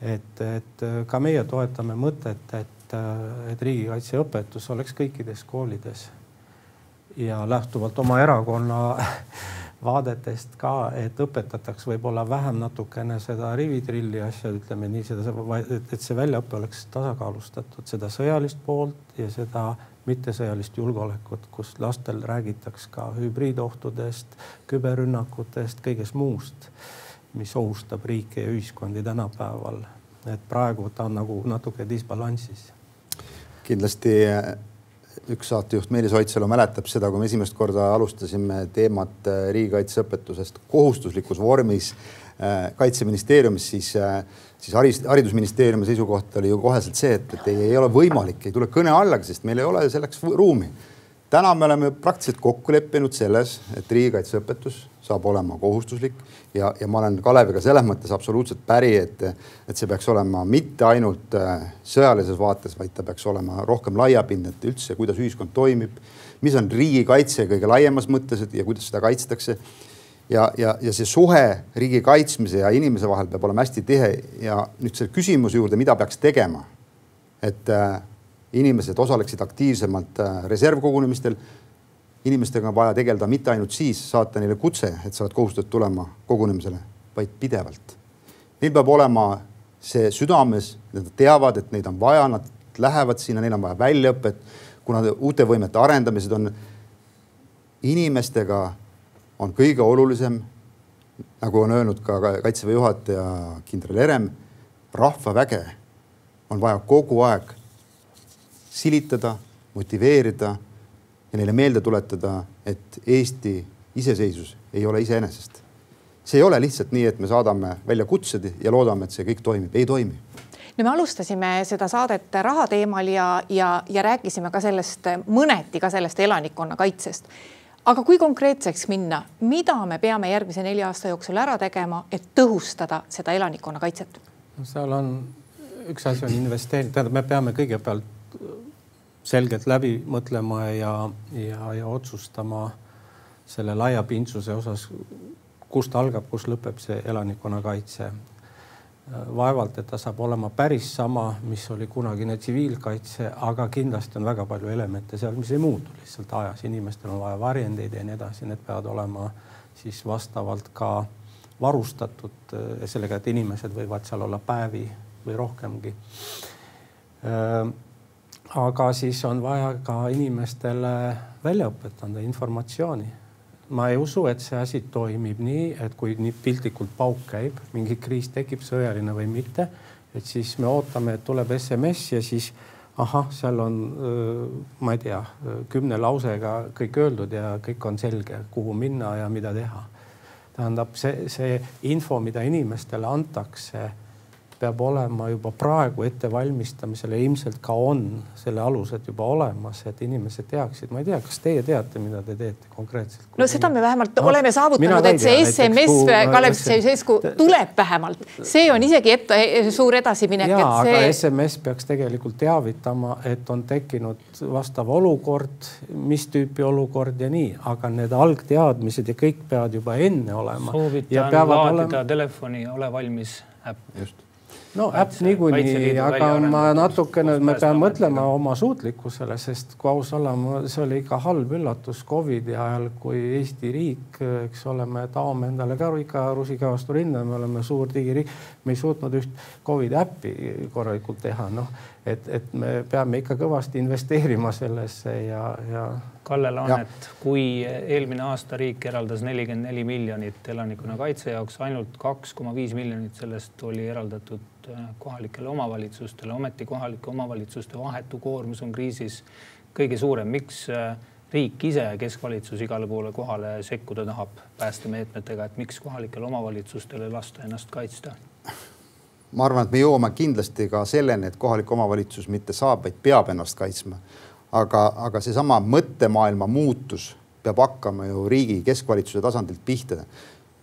Speaker 2: et, et ka meie toetame mõtet, et, et riigikaitseõpetus oleks kõikides koolides ja lähtuvalt oma erakonna vaadetest ka, et õpetataks võib-olla vähem natukene seda rivitrilli asja, ütleme nii, seda, et see väljaõpe oleks tasakaalustatud, seda sõjalist poolt ja seda mittesõjalist julgeolekut, kus lastel räägitaks ka hübriidohtudest, küberrünnakutest, kõigest muust, mis ohustab riike ja ühiskondi tänapäeval. et praegu ta on nagu natuke disbalansis.
Speaker 4: kindlasti üks saatejuht Meelis Oitsalu mäletab seda, kui me esimest korda alustasime teemat äh, riigikaitseõpetusest kohustuslikus vormis äh, kaitseministeeriumis, siis, äh, siis haris, haridusministeeriumi seisukoht oli ju koheselt see, et, et ei, ei ole võimalik, ei tule kõne allagi, sest meil ei ole selleks ruumi. Täna me oleme praktiliselt kokku leppinud selles, et riigikaitseõpetus saab olema kohustuslik ja, ja ma olen Kaleviga selles mõttes absoluutselt päri, et, et see peaks olema mitte ainult äh, sõjalises vaates, vaid ta peaks olema rohkem laiapindne, et üldse, kuidas ühiskond toimib, mis on riigikaitse kõige laiemas mõttes ja kuidas seda kaitstakse. ja, ja, ja see suhe riigi kaitsmise ja inimese vahel peab olema hästi tihe ja nüüd selle küsimuse juurde, mida peaks tegema. et äh, inimesed osaleksid aktiivsemalt äh, reservkogunemistel inimestega on vaja tegeleda mitte ainult siis, saata neile kutse, et sa oled kohustatud tulema kogunemisele, vaid pidevalt. Neil peab olema see südames, nad teavad, et neid on vaja, nad lähevad sinna, neil on vaja väljaõpet, kuna uute võimete arendamised on inimestega on kõige olulisem, nagu on öelnud ka kaitseväe juhataja kindral Herem, rahvaväge on vaja kogu aeg silitada, motiveerida ja neile meelde tuletada, et Eesti iseseisvus ei ole iseenesest. see ei ole lihtsalt nii, et me saadame välja kutsed ja loodame, et see kõik toimib, ei toimi
Speaker 1: no me alustasime seda saadet raha teemal ja, ja, ja rääkisime ka sellest mõneti ka sellest elanikkonnakaitsest. aga kui konkreetseks minna, mida me peame järgmise nelja aasta jooksul ära tegema, et tõhustada seda elanikkonnakaitset?
Speaker 2: no seal on üks asi on investeerida, tähendab, me peame kõigepealt selgelt läbi mõtlema ja, ja, ja otsustama selle laiapindsuse osas, kust algab, kus lõpeb see elanikkonnakaitse. vaevalt, et ta saab olema päris sama, mis oli kunagine tsiviilkaitse, aga kindlasti on väga palju elemente seal, mis ei muutu lihtsalt ajas, inimestel on vaja varjendeid ja nii edasi, need peavad olema siis vastavalt ka varustatud sellega, et inimesed võivad seal olla päevi või rohkemgi aga siis on vaja ka inimestele väljaõpet anda, informatsiooni. ma ei usu, et see asi toimib nii, et kui nii piltlikult pauk käib, mingi kriis tekib, sõjaline või mitte, et siis me ootame, et tuleb SMS ja siis ahah, seal on, ma ei tea, kümne lausega kõik öeldud ja kõik on selge, kuhu minna ja mida teha. tähendab see, see info, mida inimestele antakse peab olema juba praegu ettevalmistamisel ja ilmselt ka on selle alused juba olemas, et inimesed teaksid, ma ei tea, kas teie teate, mida te teete konkreetselt?
Speaker 1: no seda me vähemalt no, oleme saavutanud, et see SMS Kalev Stoicescu tuleb vähemalt, see on isegi ette, suur edasiminek.
Speaker 2: ja, see... aga SMS peaks tegelikult teavitama, et on tekkinud vastav olukord, mis tüüpi olukord ja nii, aga need algteadmised ja kõik peavad juba enne olema.
Speaker 3: soovitan laadida olema... telefoni, ole valmis äpp.
Speaker 2: just no äpp niikuinii, aga ma natukene, me peame mõtlema oma suutlikkusele, sest kui aus olla, see oli ikka halb üllatus Covidi ajal, kui Eesti riik, eks ole, me taome endale ka ikka rusika vastu rinda, me oleme suur digiriik, me ei suutnud üht Covidi äppi korralikult teha, noh, et, et me peame ikka kõvasti investeerima sellesse ja, ja.
Speaker 3: Kalle Laanet, kui eelmine aasta riik eraldas nelikümmend neli miljonit elanikkonnakaitse jaoks, ainult kaks koma viis miljonit sellest oli eraldatud Äh, kohalikele omavalitsustele, ometi kohalike omavalitsuste vahetu koormus on kriisis kõige suurem. miks äh, riik ise, keskvalitsus igale poole kohale sekkuda tahab päästemeetmetega, et miks kohalikel omavalitsustel ei lasta ennast kaitsta?
Speaker 4: Ma arvan, et me jõuame kindlasti ka selleni, et kohalik omavalitsus mitte saab, vaid peab ennast kaitsma. aga, aga seesama mõttemaailma muutus peab hakkama ju riigi keskvalitsuse tasandilt pihta.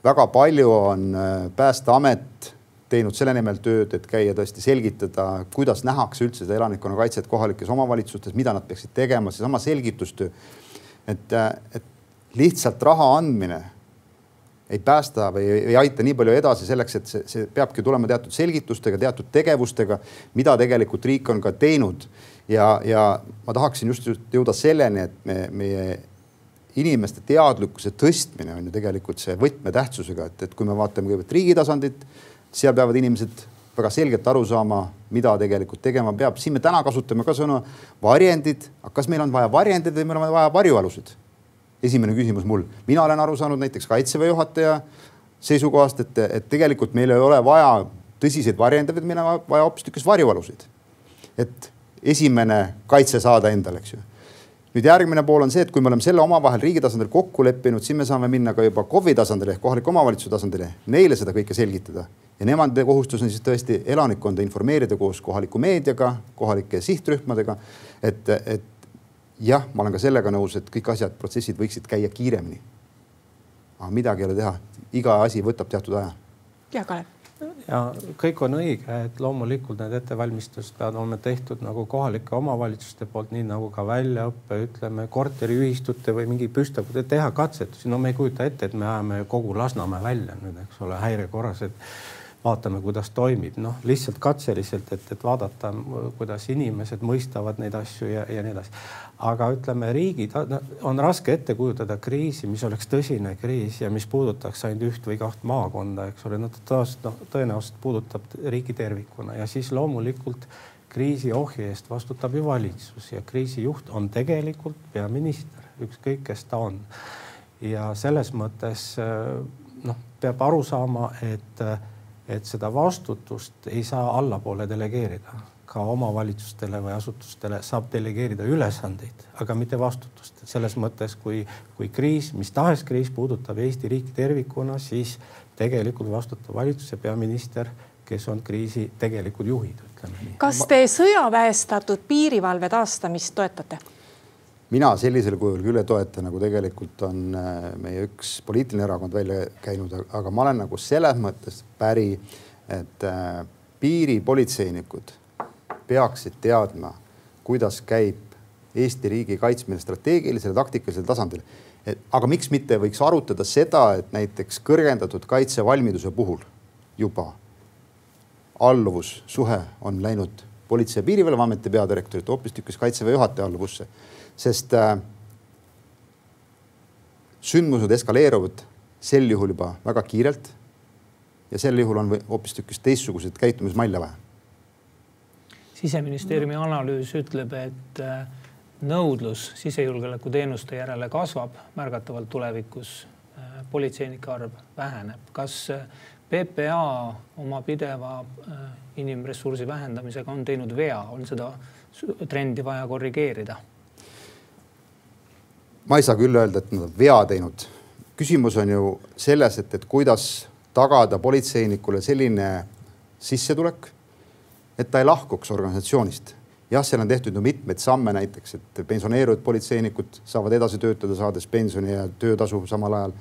Speaker 4: väga palju on äh, Päästeamet teinud selle nimel tööd, et käia tõesti selgitada, kuidas nähakse üldse seda elanikkonnakaitset kohalikes omavalitsustes, mida nad peaksid tegema, seesama selgitustöö. et, et lihtsalt raha andmine ei päästa või ei aita nii palju edasi selleks, et see, see peabki tulema teatud selgitustega, teatud tegevustega, mida tegelikult riik on ka teinud. ja, ja ma tahaksin just, jõuda selleni, et me, meie inimeste teadlikkuse tõstmine on ju tegelikult see võtmetähtsusega, et, et kui me vaatame kõigepealt riigi tasandit seal peavad inimesed väga selgelt aru saama, mida tegelikult tegema peab. siin me täna kasutame ka sõna varjendid, aga kas meil on vaja varjendeid või meil on vaja varjualusid? Esimene küsimus mul, mina olen aru saanud näiteks kaitseväe juhataja seisukohast, et, et tegelikult meil ei ole vaja tõsiseid varjendeid, vaid meil on vaja hoopistükkis varjualusid. et esimene kaitse saada endale, eks ju nüüd järgmine pool on see, et kui me oleme selle omavahel riigi tasandil kokku leppinud, siis me saame minna ka juba KOV-i tasandile ehk kohaliku omavalitsuse tasandile, neile seda kõike selgitada ja nemade kohustus on siis tõesti elanikkonda informeerida koos kohaliku meediaga, kohalike sihtrühmadega. et, et jah, ma olen ka sellega nõus, et kõik asjad, protsessid võiksid käia kiiremini. aga midagi ei ole teha, iga asi võtab teatud aja.
Speaker 1: ja Kalev
Speaker 2: ja kõik on õige, et loomulikult need ettevalmistused peavad olema tehtud nagu kohalike omavalitsuste poolt, nii nagu ka väljaõppe, ütleme korteriühistute või mingi püstavate teha katsetusi. no me ei kujuta ette, et me ajame kogu Lasnamäe välja nüüd, eks ole, häire korras, et vaatame, kuidas toimib, noh lihtsalt katseliselt, et, et vaadata, kuidas inimesed mõistavad neid asju ja, ja nii edasi. aga ütleme, riigid, on raske ette kujutada kriisi, mis oleks tõsine kriis ja mis puudutaks ainult üht või kaht maakonda, eks ole, no tõenäoliselt, noh tõenäoliselt puudutab riiki tervikuna ja siis loomulikult kriisi ohje eest vastutab ju valitsus ja kriisijuht on tegelikult peaminister, ükskõik kes ta on. ja selles mõttes noh, peab aru saama, et et seda vastutust ei saa allapoole delegeerida. ka omavalitsustele või asutustele saab delegeerida ülesandeid, aga mitte vastutust. selles mõttes, kui, kui kriis, mis tahes kriis puudutab Eesti riiki tervikuna, siis tegelikult vastutab valitsus ja peaminister, kes on kriisi tegelikud juhid, ütleme nii.
Speaker 1: kas te sõjaväestatud piirivalve taastamist toetate?
Speaker 4: Mina sellisel kujul küll ei toeta, nagu tegelikult on äh, meie üks poliitiline erakond välja käinud, aga ma olen nagu selles mõttes päri, et äh, piiripolitseinikud peaksid teadma, kuidas käib Eesti riigi kaitsmine strateegilisel, taktikalisel tasandil. aga miks mitte võiks arutada seda, et näiteks kõrgendatud kaitsevalmiduse puhul juba alluvussuhe on läinud Politsei- ja Piirivalveameti peadirektorilt hoopistükkis Kaitseväe juhataja alluvusse sest äh, sündmused eskaleeruvad sel juhul juba väga kiirelt. ja sel juhul on hoopistükkis teistsuguseid käitumismalle vaja.
Speaker 3: siseministeeriumi analüüs ütleb, et äh, nõudlus sisejulgeolekuteenuste järele kasvab märgatavalt tulevikus. Äh, politseinike arv väheneb. kas PPA oma pideva inimressursi vähendamisega on teinud vea, on seda trendi vaja korrigeerida?
Speaker 4: Ma ei saa küll öelda, et nad on vea teinud. küsimus on ju selles, et, et kuidas tagada politseinikule selline sissetulek, et ta ei lahkuks organisatsioonist. jah, seal on tehtud ju mitmeid samme, näiteks, et pensioneeruvad politseinikud saavad edasi töötada, saades pensioni ja töötasu samal ajal.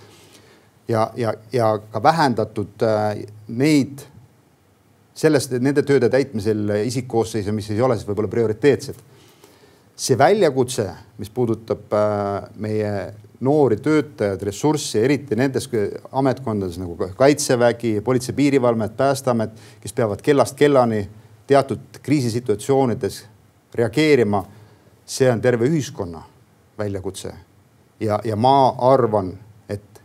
Speaker 4: ja, ja, ja ka vähendatud äh, neid sellest, nende tööde täitmisel isikkoosseise, mis ei ole siis võib-olla prioriteetsed see väljakutse, mis puudutab äh, meie noori töötajaid, ressurssi, eriti nendes ametkondades nagu Kaitsevägi, Politsei- ja Piirivalveamet, Päästeamet, kes peavad kellast kellani teatud kriisisituatsioonides reageerima. see on terve ühiskonna väljakutse. ja, ja ma arvan, et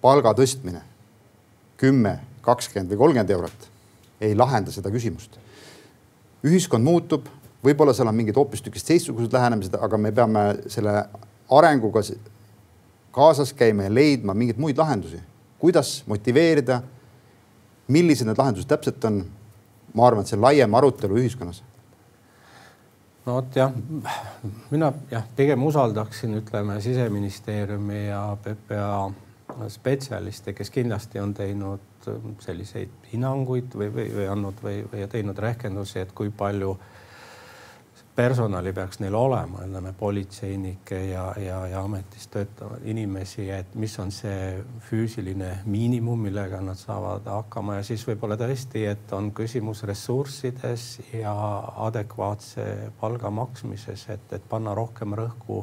Speaker 4: palga tõstmine kümme, kakskümmend või kolmkümmend eurot ei lahenda seda küsimust. ühiskond muutub võib-olla seal on mingid hoopistükkis teistsugused lähenemised, aga me peame selle arenguga kaasas käima ja leidma mingeid muid lahendusi. kuidas motiveerida, millised need lahendused täpselt on? ma arvan, et see laiem arutelu ühiskonnas.
Speaker 2: no vot jah, mina jah, pigem usaldaksin, ütleme siseministeeriumi ja PPA spetsialiste, kes kindlasti on teinud selliseid hinnanguid või, või, või andnud või, või teinud rehkendusi, et kui palju äh, personali peaks neil olema, ütleme politseinikke ja, ja, ja ametis töötavaid inimesi, et mis on see füüsiline miinimum, millega nad saavad hakkama. Ja siis võib-olla tõesti, et on küsimus ressurssides ja adekvaatse palga maksmises, et, et panna rohkem rõhku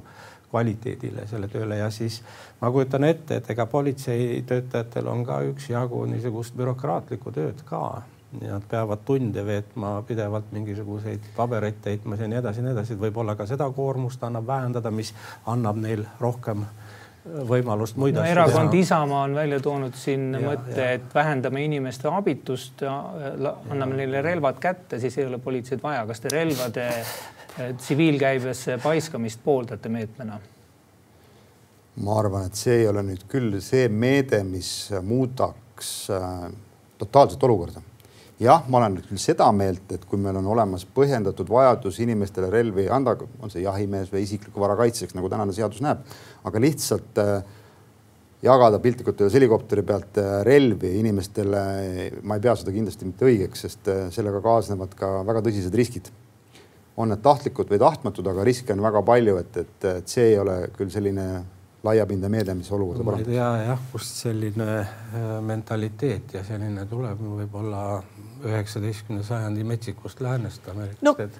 Speaker 2: kvaliteedile selle tööle. Ja siis ma kujutan ette, et ega politseitöötajatel on ka üksjagu niisugust bürokraatlikku tööd ka Nad peavad tunde veetma, pidevalt mingisuguseid pabereid täitmas ja nii edasi ja nii edasi, et võib-olla ka seda koormust annab vähendada, mis annab neil rohkem äh, võimalust muid
Speaker 3: no, asju teha. erakond Isamaa on välja toonud siin ja, mõtte, et vähendame inimeste abitust, anname neile relvad kätte, siis ei ole politseid vaja. kas te relvade äh, tsiviilkäibesse paiskamist pooldate meetmena?
Speaker 4: ma arvan, et see ei ole nüüd küll see meede, mis muudaks äh, totaalset olukorda jah, ma olen küll seda meelt, et kui meil on olemas põhjendatud vajadus inimestele relvi anda, on see jahimees või isikliku vara kaitseks, nagu tänane seadus näeb, aga lihtsalt äh, jagada piltlikult öeldes helikopteri pealt äh, relvi inimestele, ma ei pea seda kindlasti mitte õigeks, sest äh, sellega kaasnevad ka väga tõsised riskid. on need tahtlikud või tahtmatud, aga riske on väga palju, et, et, et see ei ole küll selline laiapindne meede, mis olukorda
Speaker 2: parandab? ma ei tea jah, kust selline mentaliteet ja selline tuleb, võib-olla üheksateistkümnenda sajandi metsikust läänest Ameerikast no., et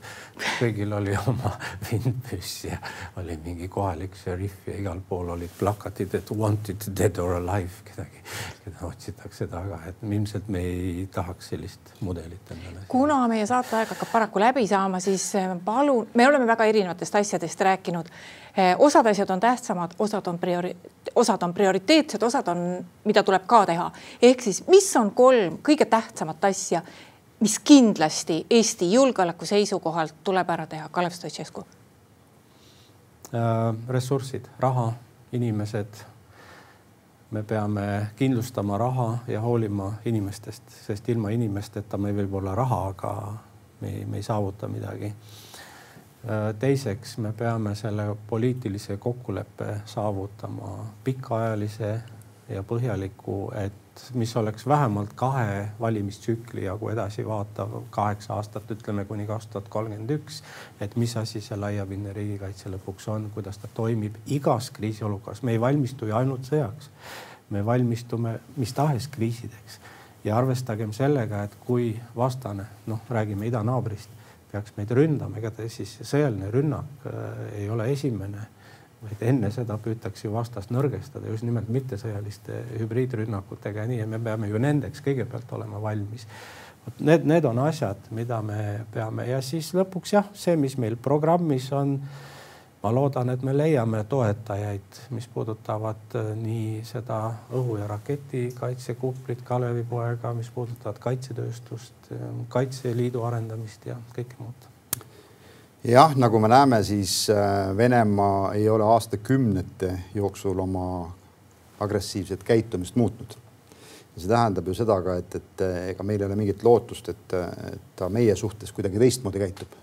Speaker 2: kõigil oli oma vindpüss ja oli mingi kohalik šerif ja igal pool olid plakatid, et wanted dead or alive kedagi, keda otsitakse taga, et ilmselt me ei tahaks sellist mudelit endale.
Speaker 1: kuna meie saateaeg hakkab paraku läbi saama, siis eh, palun, me oleme väga erinevatest asjadest rääkinud. Eh, osad asjad on tähtsamad, osad on priori-, osad on prioriteetsed, osad on, mida tuleb ka teha. ehk siis, mis on kolm kõige tähtsamat asja, mis kindlasti Eesti julgeoleku seisukohalt tuleb ära teha, Kalev Stoicescu?
Speaker 2: Äh, ressursid, raha, inimesed. me peame kindlustama raha ja hoolima inimestest, sest ilma inimesteta meil võib olla raha, aga me ei, me ei saavuta midagi. Äh, teiseks, me peame selle poliitilise kokkuleppe saavutama pikaajalise ja põhjaliku, et mis oleks vähemalt kahe valimistsükli jagu edasi vaatav, kaheksa aastat, ütleme kuni kaks tuhat kolmkümmend üks. et mis asi see laiapindne riigikaitse lõpuks on, kuidas ta toimib igas kriisiolukorras, me ei valmistu ju ainult sõjaks. me valmistume mis tahes kriisideks ja arvestagem sellega, et kui vastane, noh, räägime idanaabrist, peaks meid ründama, ega ta siis sõjaline rünnak äh, ei ole esimene vaid enne seda püütakse ju vastast nõrgestada just nimelt mittesõjaliste hübriidrünnakutega ja nii, ja me peame ju nendeks kõigepealt olema valmis. vot need, need on asjad, mida me peame ja siis lõpuks jah, see, mis meil programmis on. Ma loodan, et me leiame toetajaid, mis puudutavad äh, nii seda õhu- ja raketikaitsekuplit Kalevipoega, mis puudutavad kaitsetööstust, äh, Kaitseliidu arendamist ja kõike muud
Speaker 4: jah, nagu me näeme, siis äh, Venemaa ei ole aastakümnete jooksul oma agressiivset käitumist muutnud. ja see tähendab ju seda ka, et, et ega meil ei ole mingit lootust, et ta meie suhtes kuidagi teistmoodi käitub.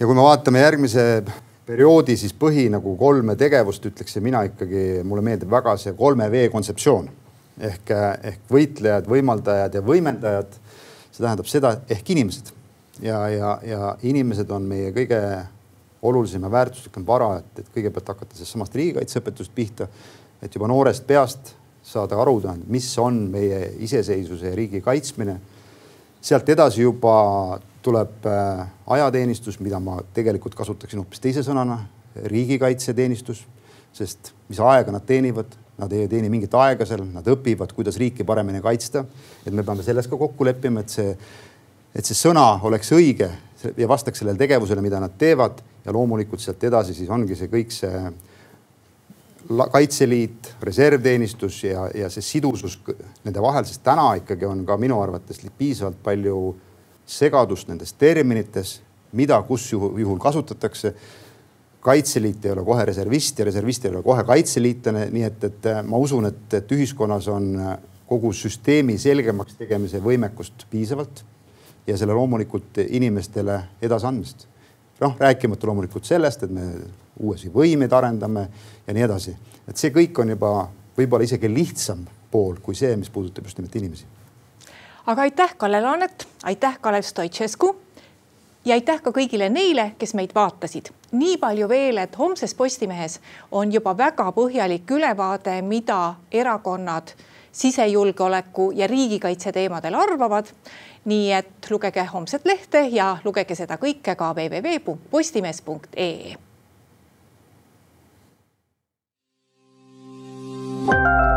Speaker 4: ja kui me vaatame järgmise perioodi, siis põhi nagu kolme tegevust ütleksin mina ikkagi, mulle meeldib väga see kolme V kontseptsioon ehk, ehk võitlejad, võimaldajad ja võimendajad. see tähendab seda ehk inimesed ja, ja, ja inimesed on meie kõige olulisem ja väärtuslikum vara, et, et kõigepealt hakata sellest samast riigikaitseõpetusest pihta, et juba noorest peast saada aru, mis on meie iseseisvuse ja riigi kaitsmine. sealt edasi juba tuleb äh, ajateenistus, mida ma tegelikult kasutaksin hoopis teise sõnana, riigikaitseteenistus, sest mis aega nad teenivad, nad ei teeni mingit aega seal, nad õpivad, kuidas riiki paremini kaitsta. et me peame selles ka kokku leppima, et see et see sõna oleks õige ja vastaks sellele tegevusele, mida nad teevad ja loomulikult sealt edasi siis ongi see kõik see Kaitseliit, reservteenistus ja, ja see sidusus nende vahel, sest täna ikkagi on ka minu arvates piisavalt palju segadust nendes terminites, mida, kus juhul, kasutatakse. kaitseliit ei ole kohe reservist ja reservist ei ole kohe kaitseliitlane, nii et, et ma usun, et, et ühiskonnas on kogu süsteemi selgemaks tegemise võimekust piisavalt ja selle loomulikult inimestele edasiandmist. noh, rääkimata loomulikult sellest, et me uusi võimeid arendame ja nii edasi. et see kõik on juba võib-olla isegi lihtsam pool kui see, mis puudutab just nimelt inimesi
Speaker 1: aga aitäh, Kalle Laanet, aitäh, Kalev Stoicescu ja aitäh ka kõigile neile, kes meid vaatasid. nii palju veel, et homses Postimehes on juba väga põhjalik ülevaade, mida erakonnad sisejulgeoleku ja riigikaitse teemadel arvavad. nii et lugege homset lehte ja lugege seda kõike ka www.postimees.ee. thank you